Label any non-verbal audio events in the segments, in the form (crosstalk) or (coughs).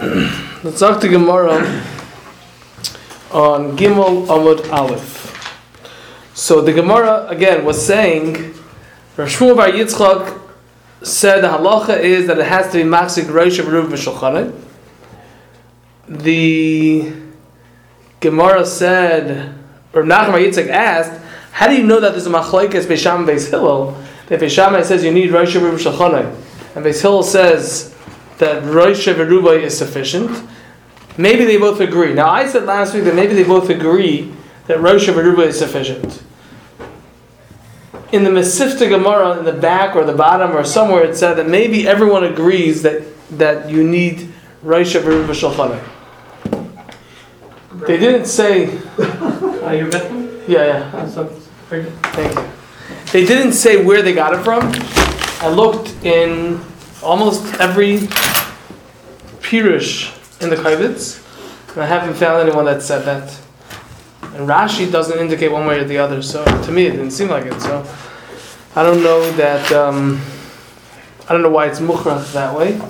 Let's talk to Gemara on Gimel Amud Aleph. So the Gemara again was saying, Rosh Bar Yitzchak said the halacha is that it has to be Maxik Rosh of Ruv Mishulchanah. The Gemara said, or Nachman Yitzchak asked, how do you know that there's a machlekes Beisham Beis Hillel? That Beisham says you need Rosh of Ruv Mishulchanah, and Beis Hillel says that Rosh Veruba is sufficient. Maybe they both agree. Now, I said last week that maybe they both agree that Rosh Veruba is sufficient. In the Mesifta Gemara, in the back or the bottom or somewhere, it said that maybe everyone agrees that, that you need Rosh Veruba Shulchanah. They didn't say. (laughs) Are you? Yeah, yeah. So, very good. Thank you. They didn't say where they got it from. I looked in almost every Pirush in the Kavitz, and I haven't found anyone that said that. And Rashi doesn't indicate one way or the other, so to me it didn't seem like it. So I don't know that. Um, I don't know why it's mukhrach that way.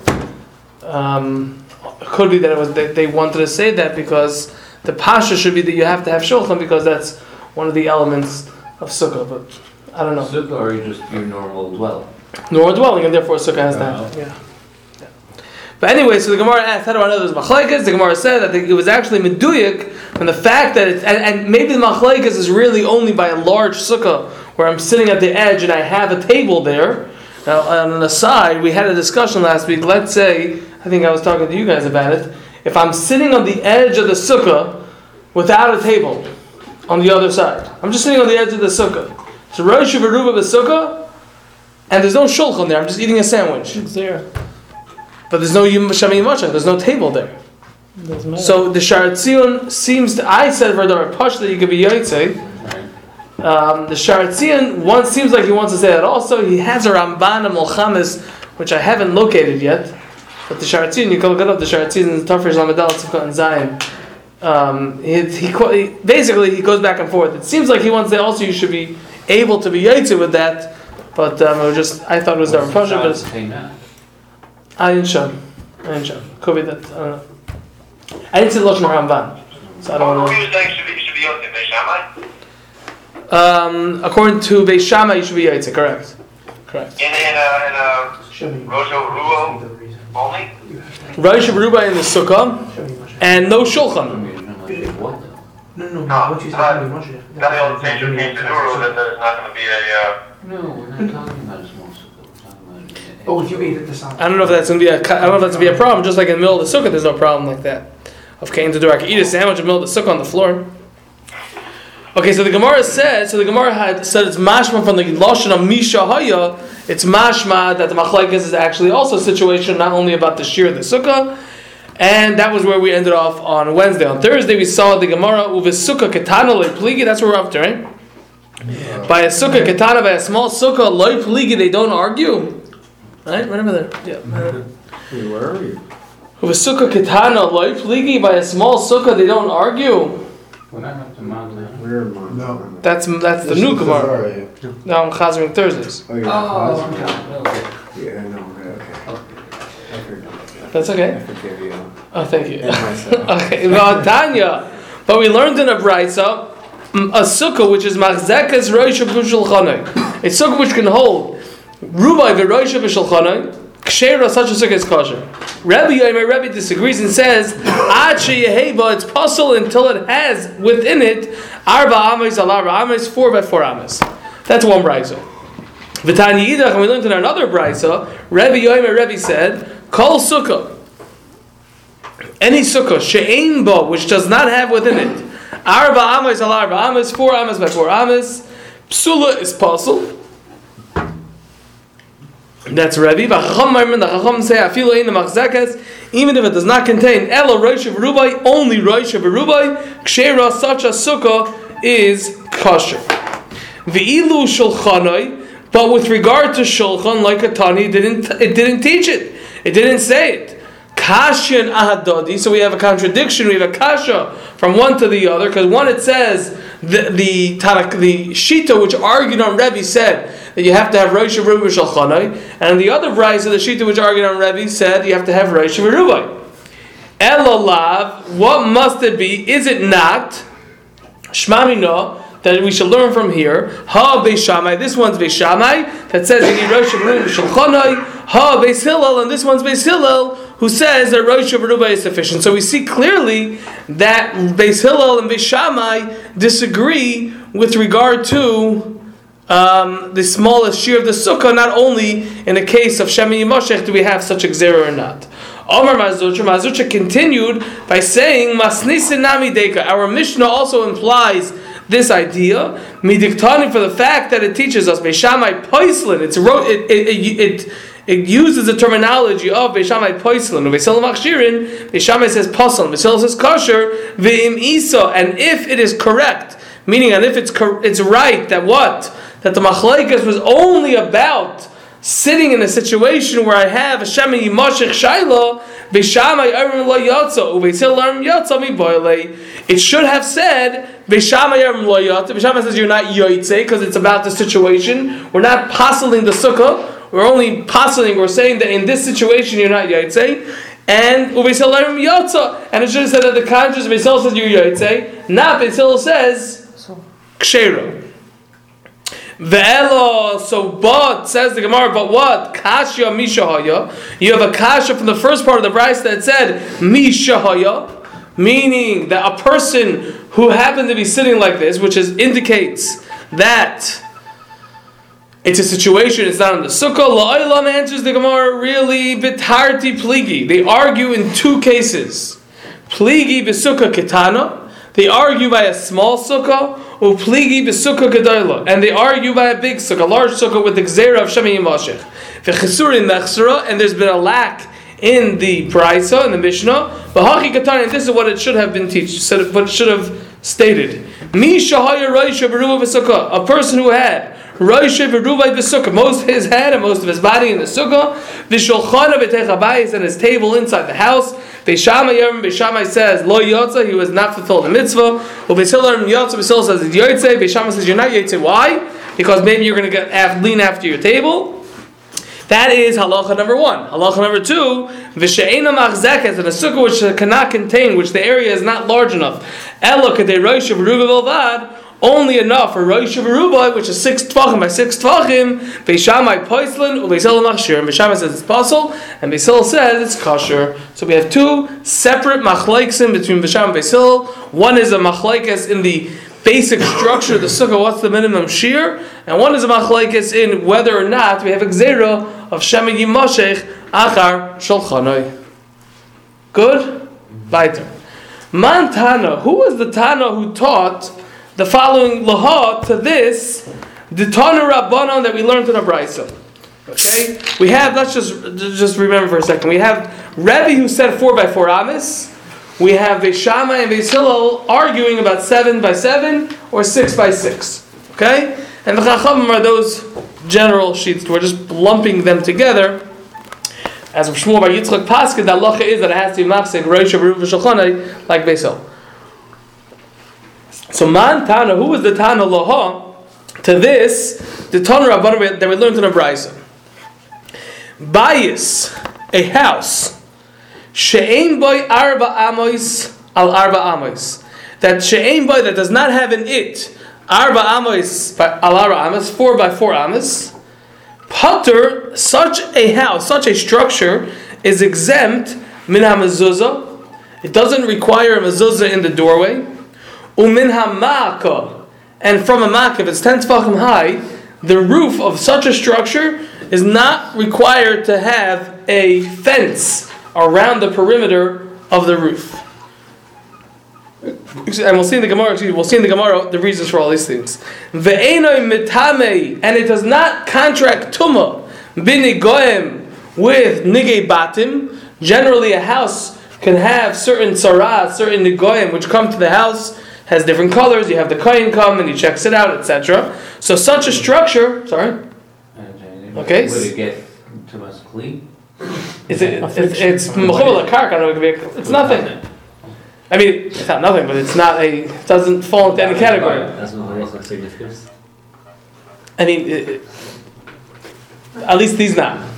Um, it could be that it was they, they wanted to say that because the pasha should be that you have to have shulchan because that's one of the elements of sukkah. But I don't know. Sukkah or you just your normal dwell? Nor dwelling, and therefore sukkah has that. Yeah. But anyway, so the Gemara asked, how do I know there's machlekes? The Gemara said that it was actually meduyik from the fact that it's, and, and maybe the machlekes is really only by a large sukkah where I'm sitting at the edge and I have a table there. Now, on the side, we had a discussion last week. Let's say, I think I was talking to you guys about it. If I'm sitting on the edge of the sukkah without a table on the other side, I'm just sitting on the edge of the sukkah. So Rosh of the sukkah, and there's no shulchan there. I'm just eating a sandwich. It's there. But there's no Yom Shami There's no table there. So the Shaar HaTziyun seems to. I said for the Pash that you could be Yaitse. Um, the Shaar HaTziyun one seems like he wants to say that also. He has a Ramban and Milchamos, which I haven't located yet. But the Shaar HaTziyun, you can look it up. The Shaar HaTziyun in Tafresh Lamadal Tzivka and Zion. Um, he, he, he basically he goes back and forth. It seems like he wants to say also you should be able to be Yaitse with that. But um, it was just I thought it was the What's Pasha, the but it's- Shabbos Teinah? I didn't show. I. Could be that. I don't know. I didn't see the Lashon Ramban, so I don't know. you saying should be should be Yosef Beishamai? Um, according to Beis Shammai, you should be Yaitse. Correct. Correct. In in a in a Rosh Ruo only? Rosh Baruba in the Sukkah and no Shulchan. I mean, I'm like, what? No, no, No, what you but said, Moshe. That the old page came to Nuru that there's not going to be a. Uh, No, we're not talking about a small sukkah. We're talking Oh, if you ate at the side. I don't know if that's gonna be a. I don't know if that's gonna be a problem. Just like in the middle of the Sukkah, there's no problem like that. Of Cain to do, I can eat a sandwich in the middle of the Sukkah on the floor. Okay, so the Gemara said. So the Gemara had said it's mashma from the lashon of Misha Haya. It's mashma that the machlekes is actually also a situation not only about the shir of the Sukkah. And that was where we ended off on Wednesday. On Thursday, we saw the Gemara uvisukkah ketana loy pligi. That's where we're up to, right? By a sukkah ketana, by a small sukkah loy pligi, they don't argue. Right? Right over there. Yeah. (laughs) Where are you? Uvisukkah ketana loy pligi. By a small sukkah, they don't argue. When I not up to Mount Lebanon. We're in No. That's that's the This new is Gemara. Chazar, Now I'm chazering Thursdays. Oh, yeah. Oh, okay. Yeah, no, okay, okay. I forgot. That's I okay. forgive you. Oh, thank you. And (laughs) okay. Well, Tanya. But we learned in a brayso mm, a sukkah which is machzekas roisha b'shulchanai. A sukkah which can hold rubai v'roisha b'shulchanai. Kshera, such a sukkah is kosher. Rabbi Yomer Rebbe disagrees and says, Ad sheyeheba, it's possible until it has within it arba ames al arba ames, four by four ames. That's one brayso. V'tani yidach, and we learned in another brayso, Rabbi Yomer Rebbe said, Kol sukkah, any sukkah she'ein bo, which does not have within it arba ames al arba ames, four ames by four ames, psula is possible. That's Rebbe. The Chacham say afilu ein machzekas, even if it does not contain ela roish of rubai, only roish of rubai, kshera such a sukkah is kosher. Shulchanoi, but with regard to shulchan, like a tani, it didn't it didn't teach it. It didn't say it. Ahadodi. So we have a contradiction. We have a kasha from one to the other because one it says the the the shita which argued on Rebbe said that you have to have Rosh Hashanah Shalchanai, and the other brayso the shita which argued on Rebbe said you have to have Rosh Hashanah. Elolav, what must it be? Is it not? Shmamino, that we should learn from here. Ha Beishamai, this one's Beishamai, that says in Rosh Hashanah Shulchanai. Ha Beis Hillel, and this one's Beis Hillel, who says that Rosh Hashanah is sufficient. So we see clearly that Beis Hillel and Beishamai disagree with regard to um, the smallest shear of the sukkah, not only in the case of Shemi Yimoshech do we have such a xera or not. Omar Mazucha, Mazucha continued by saying, Masnisinami Deka. Our Mishnah also implies this idea, midiktani for the fact that it teaches us, Beishamai Poislin, it's wrote, it, it, it, it uses the terminology of Beishamai Poislin, Beisil Machshirin, Beishamai says Posel, Beisil says Kosher, Ve'im Isa, and if it is correct, meaning and if it's it's right that what? That the Machlaikas was only about sitting in a situation where I have a Shema Yimashich Shaila, Beishamai Arim Lo Yotza, Ubeisil Arim Yotza Mi Boile. It should have said, Beishamai Arim Lo Yotza. Beishamai says you're not Yoitze because it's about the situation. We're not postling the sukkah. We're only postling, we're saying that in this situation you're not Yoitze. And Ubeisil Arim Yotza. And it should have said that the conscious Beisil says you're Yoitze. Not Beisil says Kshero. Ve'elo, so but, says the Gemara, but what? Kasha mishahaya. You have a kasha from the first part of the Bryce that said mishahaya, meaning that a person who happened to be sitting like this, which is, indicates that it's a situation, it's not in the sukkah. La'ilam answers the Gemara really bitarti pligi. They argue in two cases. Pligi b'sukkah ketana. They argue by a small sukkah, upligi b'sukkah gedayla, and they argue by a big sukkah, a large sukkah with the gzera of shemi yimashich. V'chesurin mechsera, and there's been a lack in the brisa in the Mishnah. B'hachi katan, and this is what it should have been teach, said what it should have stated. Mi shahaya roisha v'sukkah, a person who had roisha beruva v'sukkah, most of his head and most of his body in the sukkah, v'shulchana v'techabayis and his table inside the house. Beishamai Yom Beishamai says Lo Yotza, he was not fulfilled the mitzvah. Beishilah Yotza Beishilah says Yotze. Beishamai says you're not Yotze. Why? Because maybe you're going to get lean after your table. That is halacha number one. Halacha number two, v'she'ena machzeket, and a sukkah which cannot contain, which the area is not large enough. Elo kadei roish of belvad, only enough for roish of which is six tvachim by six tvachim. Beishamai poislin ubeisel machshir, and Beishamai says it's possible, and Beisil says it's kosher. So we have two separate machlaiksim between Beishamai and Beisil. One is a machlaikis in the basic structure of the sukkah, what's the minimum shear, and one is a machlaikis in whether or not we have a gzera of Shema Yimoshech Achar Shulchanoi. Good? Weiter. Man Tana, who was the Tana who taught the following laha to this, the Tana Rabbanon that we learned in a Brisa? Okay? We have, let's just just remember for a second, we have Rebbe who said 4 by 4 Amis, we have Veishama and Veishillel arguing about 7 by 7 or 6 by 6. Okay? And the Chachamim are those general sheets. We're just lumping them together. As Shmuel by Yitzchak Paskin, the halacha is that it has to be mafsek Rosh V'Shulchanai like Beisel. So Man Tana, who was the Tana Laha to this, the Tana Rabbanim that we learned in a Brisa. Bias, a house, she'ein boy arba amos al arba amos. That she'ein boy that does not have an it, arba amos al arba amos, four by four amos. Potter, such a house, such a structure is exempt min hamezuzah. It doesn't require a mezuzah in the doorway. Umin hamaka, and from a mak, if it's ten tefachim high, the roof of such a structure is not required to have a fence around the perimeter of the roof. And we'll see in the Gemara. Excuse me, we'll see in the Gemara the reasons for all these things. Ve'enoi mitame, and it does not contract tuma binigoem with nigei batim. Generally, a house can have certain saras, certain nigoim, which come to the house, has different colors. You have the kohen come and he checks it out, etc. So such a structure. Sorry. Okay. Would it get to us clean? It's a, it's it's mechubal karka. I don't know, it could be- It's nothing. I mean, it's not nothing, but it's not a. It doesn't fall into any category. That's not halacha significance. I mean, it, it- at least these not.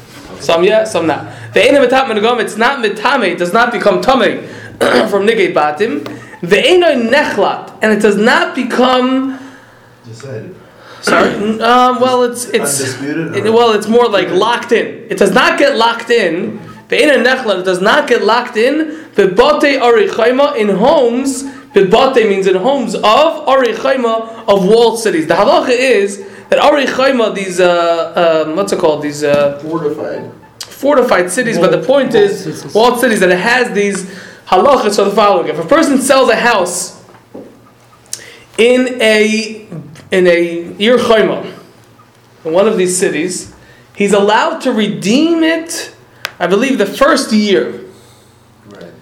Some yeah, some not. Ve'ena mitam menagam, it's not mitame, it does not become tame (clears throat) from nigay batim. Ve'ena nechlat, and it does not become. Decided. Sorry. Um, well, it's it's it- well, it's more like locked in. It does not get locked in. Ve'ena nechlat, it does not get locked in. Bebate arichayma in homes. Bebate means in homes of arichayma of walled cities. The halacha is that arichayma, these uh, um, what's it called? These uh, Fortified. fortified cities, but the point is, walled cities, that it has these halachas are the following. If a person sells a house in a in a Ir Chayma, in one of these cities, he's allowed to redeem it, I believe, the first year. Right.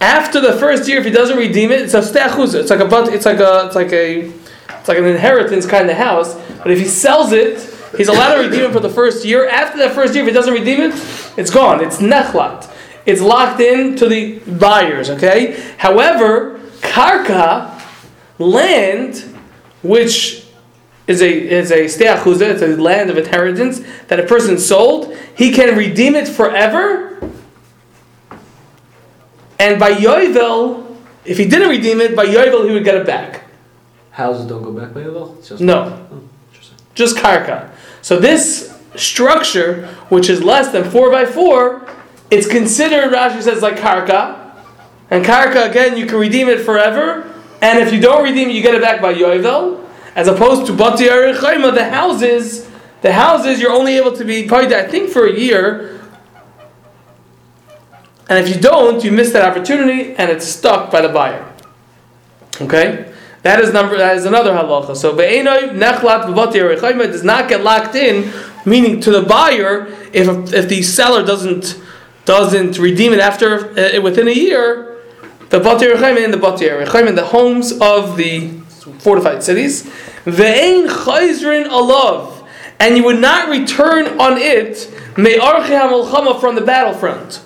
After the first year, if he doesn't redeem it, it's a steachuza. It's like a but. It's like a. It's like a. It's like an inheritance kind of house. But if he sells it, he's allowed to redeem it for the first year. After that first year, if he doesn't redeem it, it's gone. It's nechlat. It's locked in to the buyers. Okay. However, karka, land, which is a is a steachuza. It's a land of inheritance that a person sold. He can redeem it forever. And by Yovel, if he didn't redeem it, by Yovel he would get it back. Houses don't go back by Yovel? No, Oh, just karka. So this structure, which is less than four by four, it's considered Rashi says like karka. And karka again, you can redeem it forever. And if you don't redeem it, you get it back by Yovel. As opposed to Bati Arichayma, the houses, the houses you're only able to be paid, I think, for a year. And if you don't, you miss that opportunity, and it's stuck by the buyer. Okay, that is number. That is another halacha. So be'enoi nechlat arichayim does not get locked in, meaning to the buyer if if the seller doesn't doesn't redeem it after uh, within a year. The bati arichayim and the bati arichayim, the homes of the fortified cities. Ve'ein chayzrin alav, and you would not return on it me'archi hamalchama from the battlefront.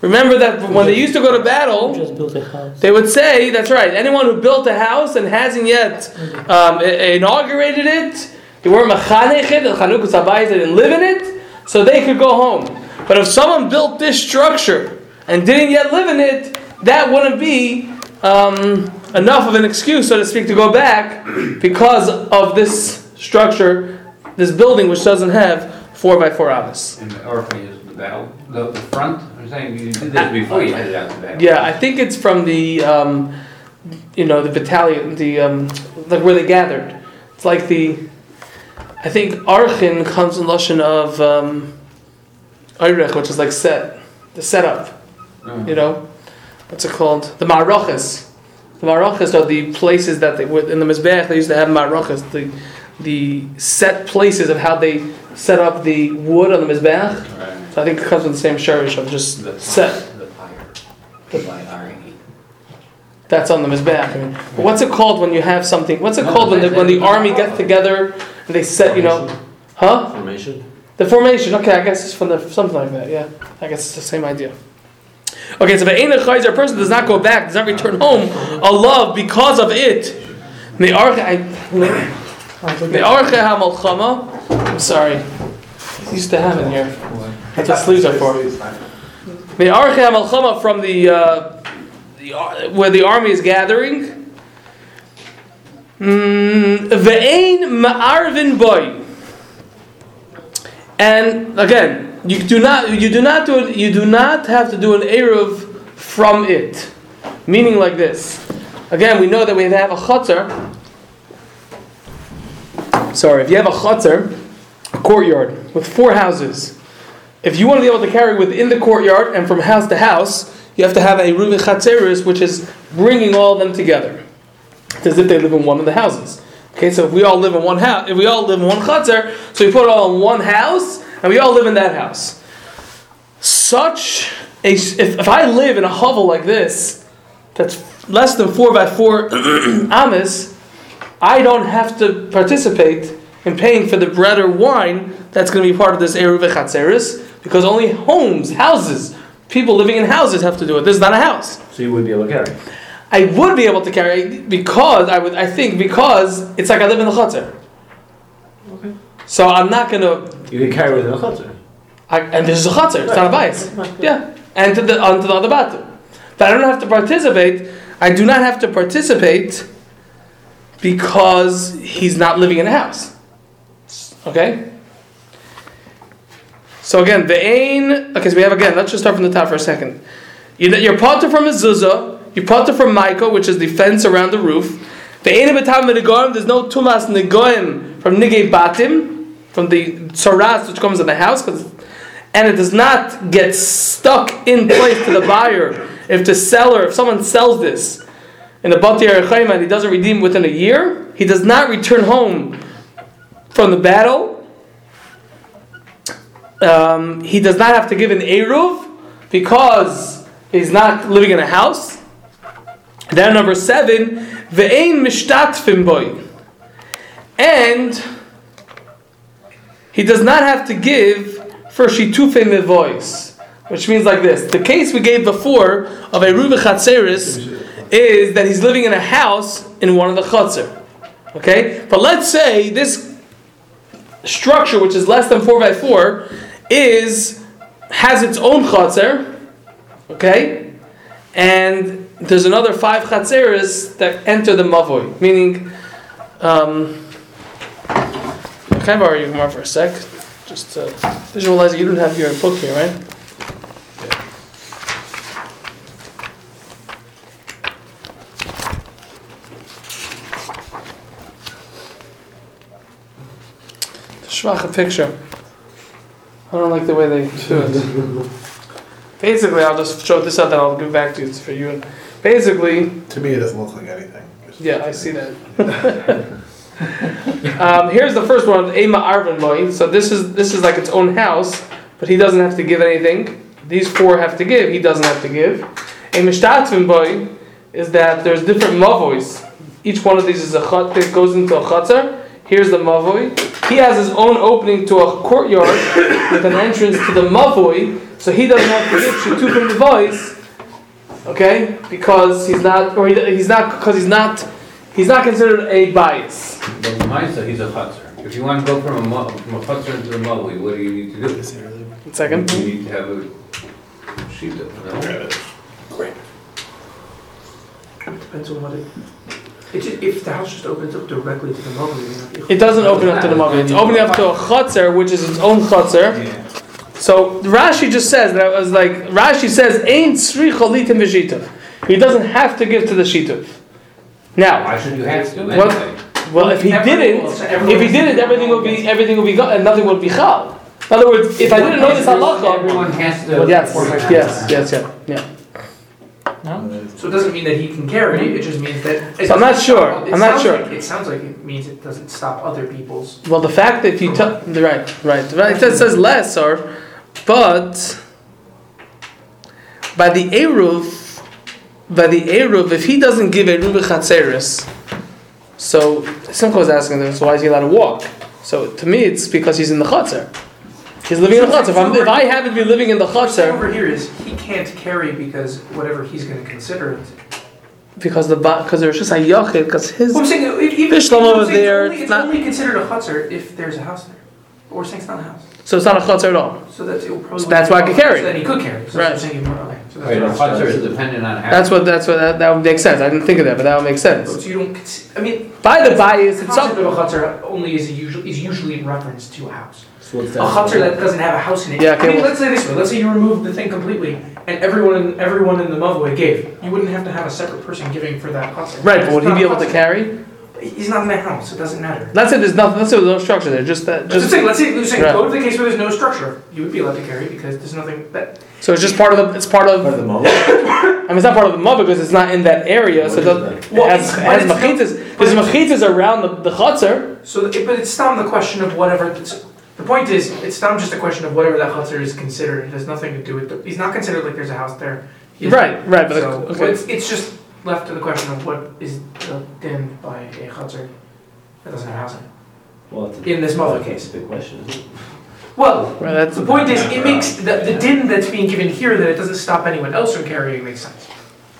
Remember that when they used to go to battle, Just built a house. they would say, that's right, anyone who built a house and hasn't yet um, inaugurated it, they weren't machanech it, the Chanukas Habayis, they didn't live in it, so they could go home. But if someone built this structure and didn't yet live in it, that wouldn't be um, enough of an excuse, so to speak, to go back because of this structure, this building which doesn't have four by four. And the Orphan is the battle, the, the front, I'm saying, you did this before you headed out to battle. Yeah, I think it's from the, um, you know, the battalion, the um, like where they gathered. It's like the, I think Archin comes in lashon of um, Eirech, which is like set, the setup. Mm. You know, what's it called? The Marachas. The Marachas are the places that they would in the Mizbeach. They used to have Marachas, the the set places of how they set up the wood on the Mizbeach. Right. So I think it comes with the same shirish of just The set. The fire. P-I-R-E. That's on the Mizbeach. I mean, what's it called when you have something? What's it No, called when the, when the army gets together and they set, you know, huh? Formation? The formation. Okay, I guess it's from the something like that. Yeah, I guess it's the same idea. Okay, so the Ein Chayzer person does not go back, does not return home a love because of it. The the HaMalchama. I'm sorry. I used to have it here. That's what sleeves are for. The Arche HaMalchama from the, uh, the ar- where the army is gathering. Mm, Ve'ein Ma'arvin Boy. And again, you do not you do not do you do not have to do an eruv from it, meaning like this. Again, we know that we have a chutzner. Sorry, if you have a chutzner, a courtyard with four houses, if you want to be able to carry within the courtyard and from house to house, you have to have a ruvin chatzeris, which is bringing all of them together. It's as if they live in one of the houses. Okay, so if we all live in one house, if we all live in one chutzner, so we put it all in one house, and we all live in that house. Such a if, if I live in a hovel like this, that's less than four by four (clears throat) amis, I don't have to participate in paying for the bread or wine that's going to be part of this eruv chatzeris, because only homes, houses, people living in houses have to do it. This is not a house. So you would be able to carry. I would be able to carry because I would. I think because it's like I live in the chutzner. Okay. So I'm not gonna. You can carry within a chutzner. I, and this is a chutzner. It's not a bias. Yeah, and to the onto the other bathroom. But I don't have to participate. I do not have to participate because he's not living in a house. Okay. So again, the ain. Okay, so we have again. Let's just start from the top for a second. You, you're parted from a zuzah. You're parted from Michael, which is the fence around the roof. The. There's no tumas negoim from nigei batim, from the tsaras which comes in the house, and it does not get stuck in place to the buyer. If the seller, if someone sells this in the Bati Arachayim and he doesn't redeem within a year, he does not return home from the battle. Um, he does not have to give an Eruv because he's not living in a house. Then number seven, ve'ein mishtatfim boy. And he does not have to give for shitufim mevois, which means like this. The case we gave before of a Chatzeris is that he's living in a house in one of the Chatzer. Okay? But let's say this structure, which is less than 4 by 4 is has its own Chatzer. Okay? And there's another five Chatzeris that enter the Mavoy, meaning. Um, can I borrow your Gemara for a sec? Just to visualize it. You don't have your book here, right? The schwache picture. I don't like the way they do it. (laughs) Basically, I'll just show this out, then I'll give back to you. It's for you. Basically, To me, it doesn't look like anything. Just- yeah, I see that. (laughs) um, here's the first one, Ema Arvin boy. So this is this is like its own house, but he doesn't have to give anything. These four have to give. He doesn't have to give. A Mishtatvin boy is that there's different mavois. Each one of these is a chut that goes into a chutzar. Here's the mavoi. He has his own opening to a courtyard (coughs) with an entrance to the mavoi, so he doesn't have to give shetufim devois. Okay, because he's not, or he, he's not, because he's not, he's not considered a bias. But Maisa, he's a chutzner. If you want to go from a mo- from a chutzner into the mavli, what do you need to do? One second. You need to have a shita, no? Great. It depends on what it. It just, if the house just opens up directly to the mobile, you're not be- It doesn't open up to the mavoi. It's opening up to a chutzar, which is its own chutzar. So Rashi just says that I was like Rashi says ain't sri cholitim v'shitav. He doesn't have to give to the shitav. Now, Why should you have to What? anyway? well, if he didn't, if he didn't, everything would be everything would be go- and nothing would be chal. In other words, if I didn't know this halacha, Everyone has to. well, yes, yes, yes, yeah, yeah. So it doesn't mean that he can carry, it just means that. it So I'm not sure. it I'm not sure. like- It sounds like it means it doesn't stop other people's. Well, the fact that if you tell right, right, right, it says, says less or, but by the eruv, by the eruv, if he doesn't give a ruba chatzeris, so Simcha was asking them, so why is he allowed to walk? So to me, it's because he's in the chatzer. He's living in the chatzer. If, I'm, if I happen to be living in the What I'm saying chatzer, over here is he can't carry because whatever he's going to consider it. because the because there's just a yachid, because his Well, I'm saying even Fish Shlomo was saying there, It's only, it's it's not- only considered a chutzner if there's a house there. But we're saying it's not a house. So it's not a chatzer at all. So that's it will probably. So that's why I could carry. So then he could carry. So Right. that's what saying. Okay. So Wait, a that's what is dependent on having. That's what that's what that, that would make sense. I didn't think of that, but that would make sense. So you don't. I mean, By the bias, the it's concept something. of a chutzner only is usually is usually in reference to a house. So A chutzner that doesn't have a house in it. Yeah, okay, I mean, well- let's say this way. Let's say you remove the thing completely, and everyone in everyone in the mavoi gave. You wouldn't have to have a separate person giving for that chutzner. Right, but would he be a able to carry? He's not in a house. It doesn't matter. Let's say there's nothing. Let's say there's no structure there. Just that. Just Just saying, let's say, let's say Right. go to the case where there's no structure. You would be allowed to carry because there's nothing that. so it's just part of the. It's part of. Part of the moment. I mean, it's not part of the mud because it's not in that area. So it, doesn't, it Well, has, it's- it has machitas. There's machitas around the the chutzner. So, it, but it's still the question of whatever. It's, the point is, it's not just a question of whatever that chutzner is considered. It has nothing to do with. The, he's not considered like there's a house there. He Right, right. But So okay. it's, it's just left to the question of what is the din by a chutzner that doesn't have a house in it. Well, it's a- In this mother That's case. a big question. isn't it? Well, Right, that's the point is, it makes the, the din that's being given here that it doesn't stop anyone else from carrying makes sense.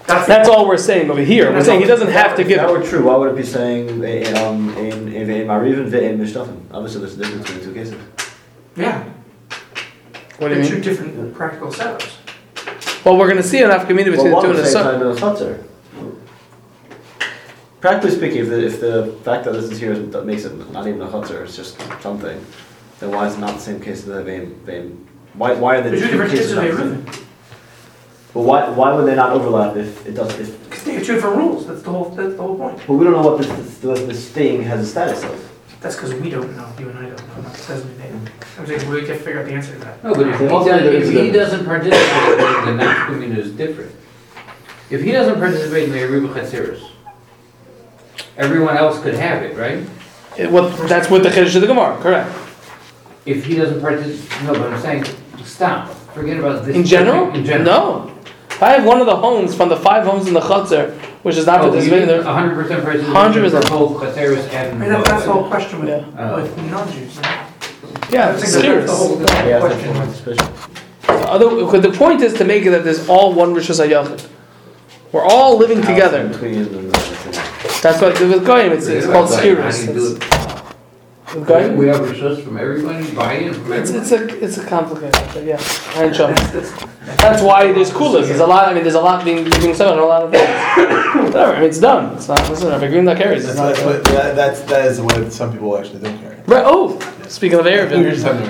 That's, that's all we're saying over here. We're saying he doesn't have to If give that it. were true, why would it be saying eh, um, in in in Marivin v'in Mishtafen? Obviously, there's a difference between the two cases. yeah. What do They're you two mean? different practical setups. Well, we're going to see an afkamina Well, between the one two at and the a same time in a chutzner. Practically speaking, if the, if the fact that this is here that makes it not even a chutzner, it's just something, then why is it not the same case in the vein, vein? Why, why are the There's two different cases cases not of the same? But why, why would they not overlap if it does, if, Because they have two different rules. That's the whole. That's the whole point. but we don't know what this, this, what this thing has a status of. That's because we don't know. You and I don't know. That doesn't mean they. I'm saying we have to figure out the answer to that. No, but if he, They all does, think if there he is a- doesn't participate, then the nafkamina is different. If he doesn't participate in the Eruv Chatzeris, everyone else could have it, right? It- what, that's what the Kiddush of the Gemara, correct. If he doesn't participate, no, but I'm saying, stop, forget about this. In general? In general. No. If I have one of the homes from the five homes in the Chutzner, which is not Oh, you participating mean there, hundred percent participation 100%. for both Chatzeris and. mean, that, that's the whole question with, Yeah. Oh. with non-Jews. right? yeah, I it's think that's serious. the whole, the whole that's question. my with- suspicion. Other, because the point is to make it that there's all one Rishus HaYachid. We're all living together. Between and the thing. That's what, with Goyim, it's, it's called How do you skiris. do It's- it? We have resources from everybody, buy-in from It's, everybody. it's a it's a complicated, but yeah, I ain't sure. That's why there's coolers. There's a lot. I mean, there's a lot being being said on a lot of things. (coughs) Whatever. I mean, it's done. It's not. Listen, if agreeing that carries. It's That's, not. what- that, that's, that is what some people actually don't carry. Right. Oh, speaking of You're Erevin. just having-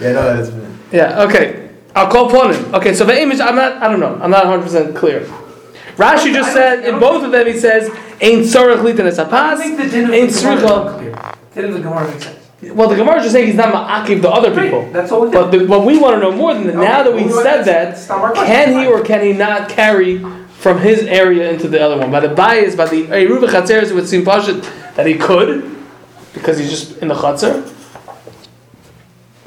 Yeah, no, that's, Yeah. Okay. I'll call Ponim. Okay. So the image. I'm not. I don't know. I'm not 100 percent clear. Rashi just said in both of them. He says ain't sorach litan es hapas. think the din of Ain't the Gemara is Srichel. unclear. The Gemara makes sense. Well, the Gemara is just saying he's not ma'akiv the other people. Right, That's all But the, what we want to know more than that, now that we Okay, well, said that, that's not our question. Can he or can he not carry from his area into the other one? By the bias, by the Eruv Chatzeres, it would seem pashut that he could, because he's just in the Chatzer.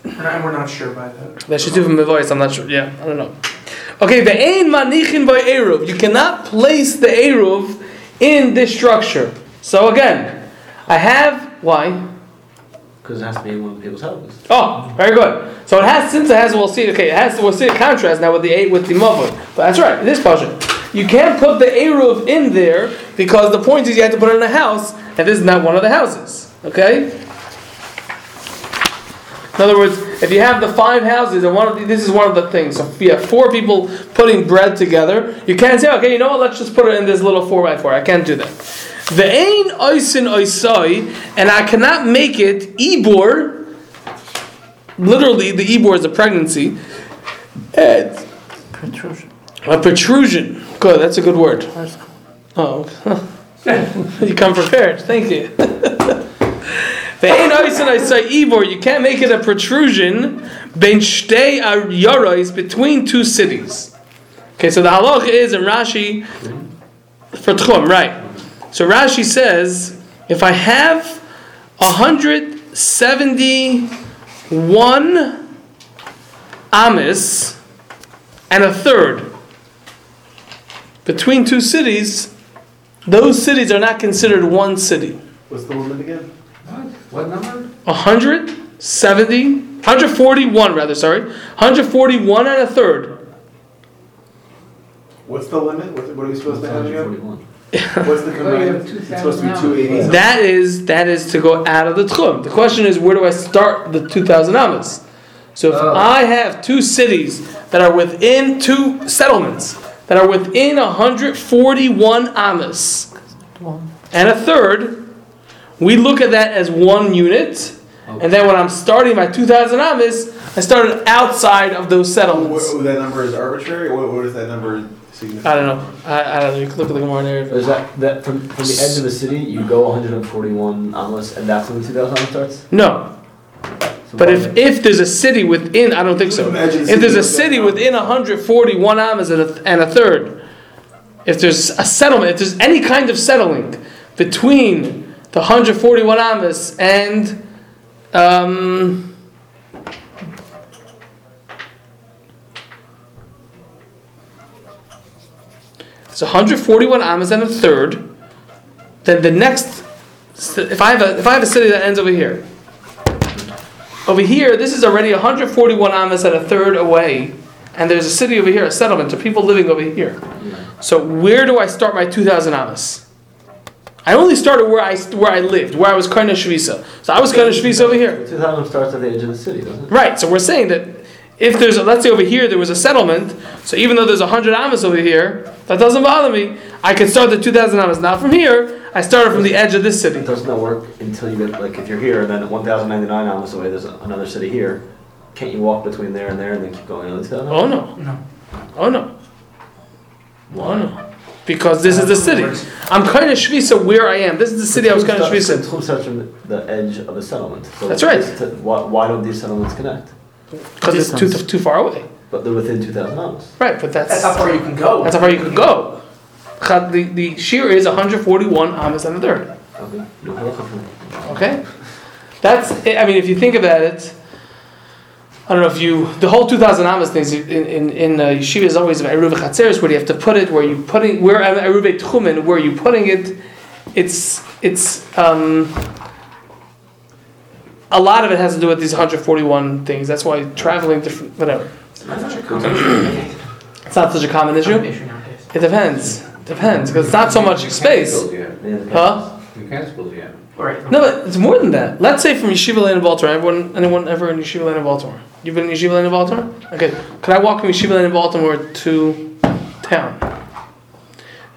And we're not sure by the. That should do from the voice, I'm not sure. Yeah, I don't know. Okay, the Ein Manichin by Eruv. You cannot place the Eruv in this structure. So again, I have, why? Because it has to be in one of the people's houses. Oh, very good. So it has, since it has, we'll see. Okay, it has. We'll see a contrast now with the eight with the mother. But that's right. this passion. You can't put the eruv in there because the point is you have to put it in a house, and this is not one of the houses. Okay. In other words, if you have the five houses, and one of the, this is one of the things. So if you have four people putting bread together, you can't say, okay, you know what? Let's just put it in this little four by four. I can't do that. The ain oisin oisai, and I cannot make it ibor. Literally, the ibor is a pregnancy. And Protrusion. a protrusion. Good, that's a good word. Oh, (laughs) you come prepared. Thank you. (laughs) The ain oisin oisai ibor, you can't make it a protrusion. Between two cities. Okay, so the halach is in Rashi for tchum, right? So Rashi says, if I have 171 amis and a third between two cities, those cities are not considered one city. What's the limit again? What, what number? 170, 141 rather, sorry, 141 and a third. what's the limit? What, what are we supposed to have again? 141. What's the Well, you have combined? It's supposed to be 2,000 two eighty. That is that is to go out of the tchum. The question is, where do I start the 2,000 amas? So if Oh. I have two cities that are within two settlements that are within 141 amas and a third, we look at that as one unit. And then when I'm starting my 2,000 amas, I started outside of those settlements. What, that number is arbitrary. What, what is that number signify? I don't know. I, I don't know. You can look at the Gemara narrative. Is that, that from, from the edge of the city, you go 141 amos, and that's when the 2000 amos starts? No. So But if, if there's a city within, I don't think so. From the edge of the If there's a city, city within 141 amas and a, and a third, if there's a settlement, if there's any kind of settling between the 141 amas and um, it's 141 amas and a third, then the next, if I have a if I have a city that ends over here, over here, this is already 141 amas and a third away, and there's a city over here, a settlement, of people living over here. So where do I start my 2,000 amas? I only started where I where I lived, where I was kind of shvisa. So I was kind of shvisa over here. 2000 starts at the edge of the city, doesn't it? Right. So we're saying that if there's, a, let's say over here there was a settlement, so even though there's 100 amas over here, that doesn't bother me. I can start the 2,000 amas. Now from here, I started from the edge of this city. It does not work until you get, like, if you're here, and then at 1,099 amas away, there's another city here. Can't you walk between there and there and then keep going another 2,000? Oh no, No. oh no, oh no. Because this is the city. I'm kind of shvisa where I am. This is the city I was kind of shvisa. Tchum starts from the edge of a settlement. So That's right. to- Why, why don't these settlements connect? Because it's too, too far away. But they're within 2,000 amas. Right, but that's That's how far you can go. that's how far you can go. The, the shear is 141 amas and a third. Okay. No halacha for me. Okay? That's, I mean, if you think about it, I don't know if you, the whole 2000 amas things in, in, in uh, yeshiva is always about Eruv Chatzeres, where do you have to put it, where you putting, where Eruv Tchumen, where are you putting it, it's, it's, um, a lot of it has to do with these 141 things. That's why traveling different, whatever. It's not such a common It's not such a common issue. issue nowadays. It depends. Depends, because it's not so much space. Huh? You can't suppose you have. Right. No, but it's more than that. Let's say from Yeshiva Lane in Baltimore. Everyone, anyone ever in Yeshiva Lane in Baltimore? You've been in Yeshiva Lane in Baltimore? Okay. Could I walk from Yeshiva Lane in Baltimore to town?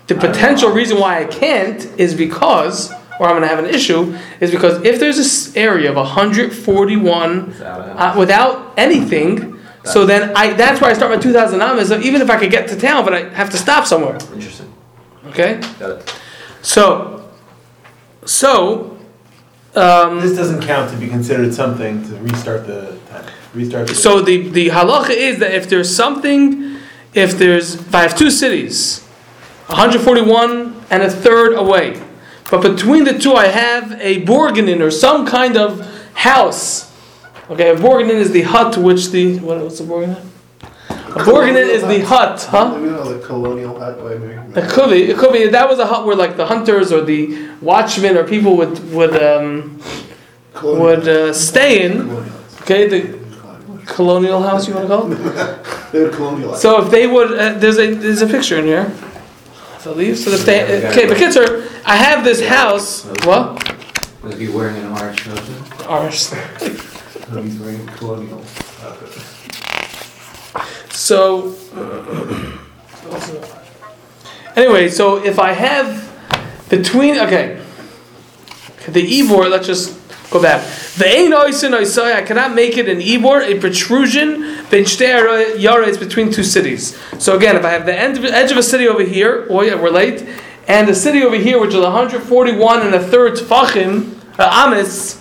The potential reason why I can't is because, or I'm going to have an issue, is because if there's this area of 141 Without uh, without anything, so then I that's where I start my 2,000 amas. So even if I could get to town, but I have to stop somewhere. Interesting. Okay. Got it. So, so, um, This doesn't count to be considered something to restart the time. Restart the. so the the halacha is that if there's something, if there's if I have two cities, 141 and a third away, but between the two I have a borganin or some kind of house. Okay, a borganin is the hut to which the what, what's the borganin? A borganin is the hut, huh? The colonial hut. It could be. It could be. That was a hut where like the hunters or the watchmen or people would would um, would uh, stay in. Okay, the colonial house you want to call it. (laughs) They would colonialize. So if they would, uh, there's a there's a picture in here. So leave. So if they okay, the kids are. I have this house. What? Was he wearing an orange nose? Ours. He's wearing colonial outfit. So anyway, so if I have between okay, the ebor. Let's just go back. The ein oisin oisai. I cannot make it an ebor, a protrusion. Ben is between two cities. So again, if I have the end of, edge of a city over here, oh yeah, we're late, and the city over here, which is 141 and a third tfachim, uh, amis,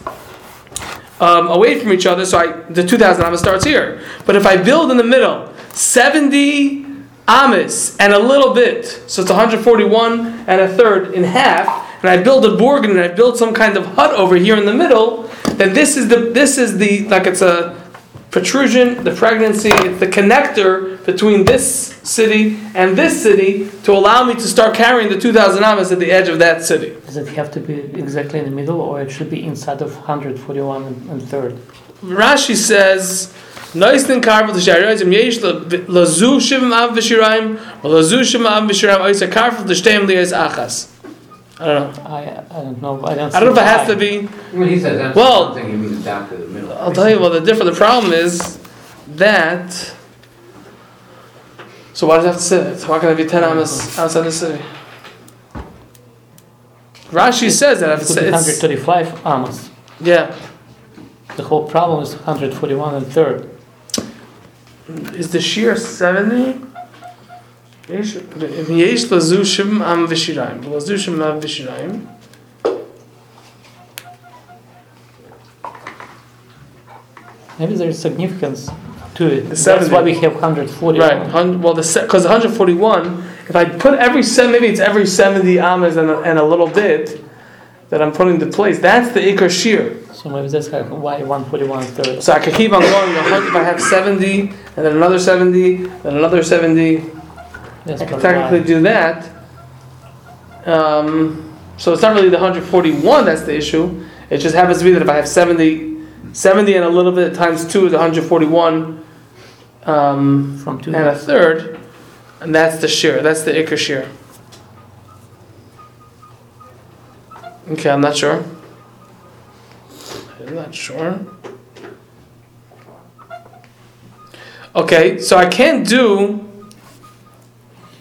um, away from each other, so I, the 2,000 amas starts here. But if I build in the middle, 70 amas and a little bit, so it's 141 and a third in half, and I build a borgan and I build some kind of hut over here in the middle, then this is the this is the like it's a protrusion, the pregnancy, it's the connector between this city and this city to allow me to start carrying the 2,000 amas at the edge of that city. Does it have to be exactly in the middle, or it should be inside of 141 and, and third? Rashi says, Noisnin karvel the shayroizim yesh lazu shivim av v'shirayim, or lazu shivim av v'shirayim oisa karvel the shteim liyaz achas. I don't know. I, I don't know. I don't, I don't know if it has to be. Well, he says emphasis, well, something he means adapted in the middle. I'll tell you. Well, the different. The problem is that. So why does it have to sit? So why can't it be ten amas outside the city? Rashi says that it's, 135 amas. Yeah. The whole problem is 141 and third. Is the shear 70? Maybe there's significance to it. That's why we have 140. Right. Well, because 141, if I put every seven, maybe it's every 70 amas and a, and a little bit that I'm putting into place. That's the ikar shir. So maybe that's why 141 is 30. So I could keep on going. If I have 70, and then another 70, then another 70. I can technically do that. Um, so it's not really the 141 that's the issue. It just happens to be that if I have 70, 70 and a little bit times 2 is 141 um, From two. and a third, and that's the shear. That's the ikar shear. Okay, I'm not sure. I'm not sure. Okay, so I can't do.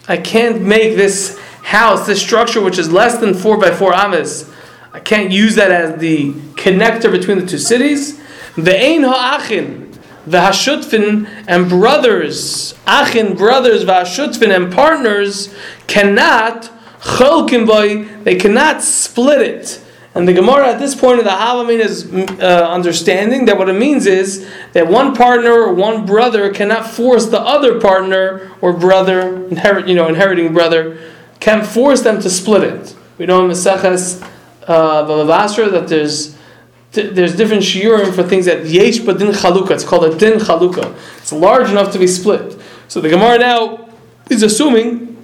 I can't make this house, this structure, which is less than four by four amas. I can't use that as the connector between the two cities. The ein ha'achin, the hashutfin and brothers, achin brothers, v'hashutfin and partners cannot. They cannot split it. And the Gemara at this point of the Halamin is uh, understanding that what it means is that one partner or one brother cannot force the other partner or brother, inherit, you know, inheriting brother, can force them to split it. We know in Maseches uh, Bava that there's th- there's different shiurim for things that yesh din chaluka. It's called a din chaluka. It's large enough to be split. So the Gemara now is assuming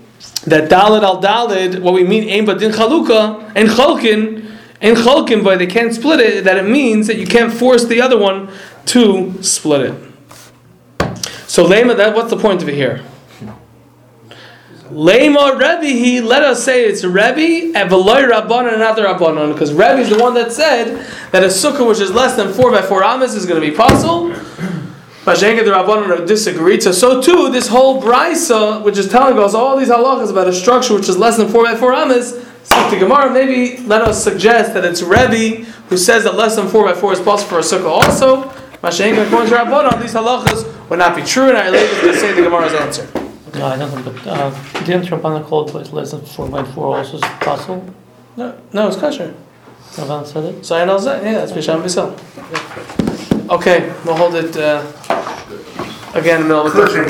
that dalid al dalid, what we mean aim din chaluka and chalkin and chalkin, but they can't split it. That it means that you can't force the other one to split it. So lema, that what's the point of it here? Lema Rebbe, let us say it's Rebbe and Veloy Rabbanon and another Rabbanon, because Rebbe is the one that said that a sukkah which is less than four by four amas is going to be possible. Mashenka the Rabbanon disagreed. So, so too, this whole brisa, which is telling us all these halachas about a structure which is less than four by four amas, so the Gemara maybe let us suggest that it's Rebbe who says that less than four by four is possible for a sukkah also. Mashenka according to Rabbanon, these halachas would not be true, and I later to say the Gemara's answer. No, I don't know, but uh, didn't Rabbanan hold was less than 4 by 4 also is possible? No, no, it's kosher. Rabbanan said it? So I know that. Yeah, that's Bisham Bissel. Okay, we'll hold it uh, again in the middle of the question.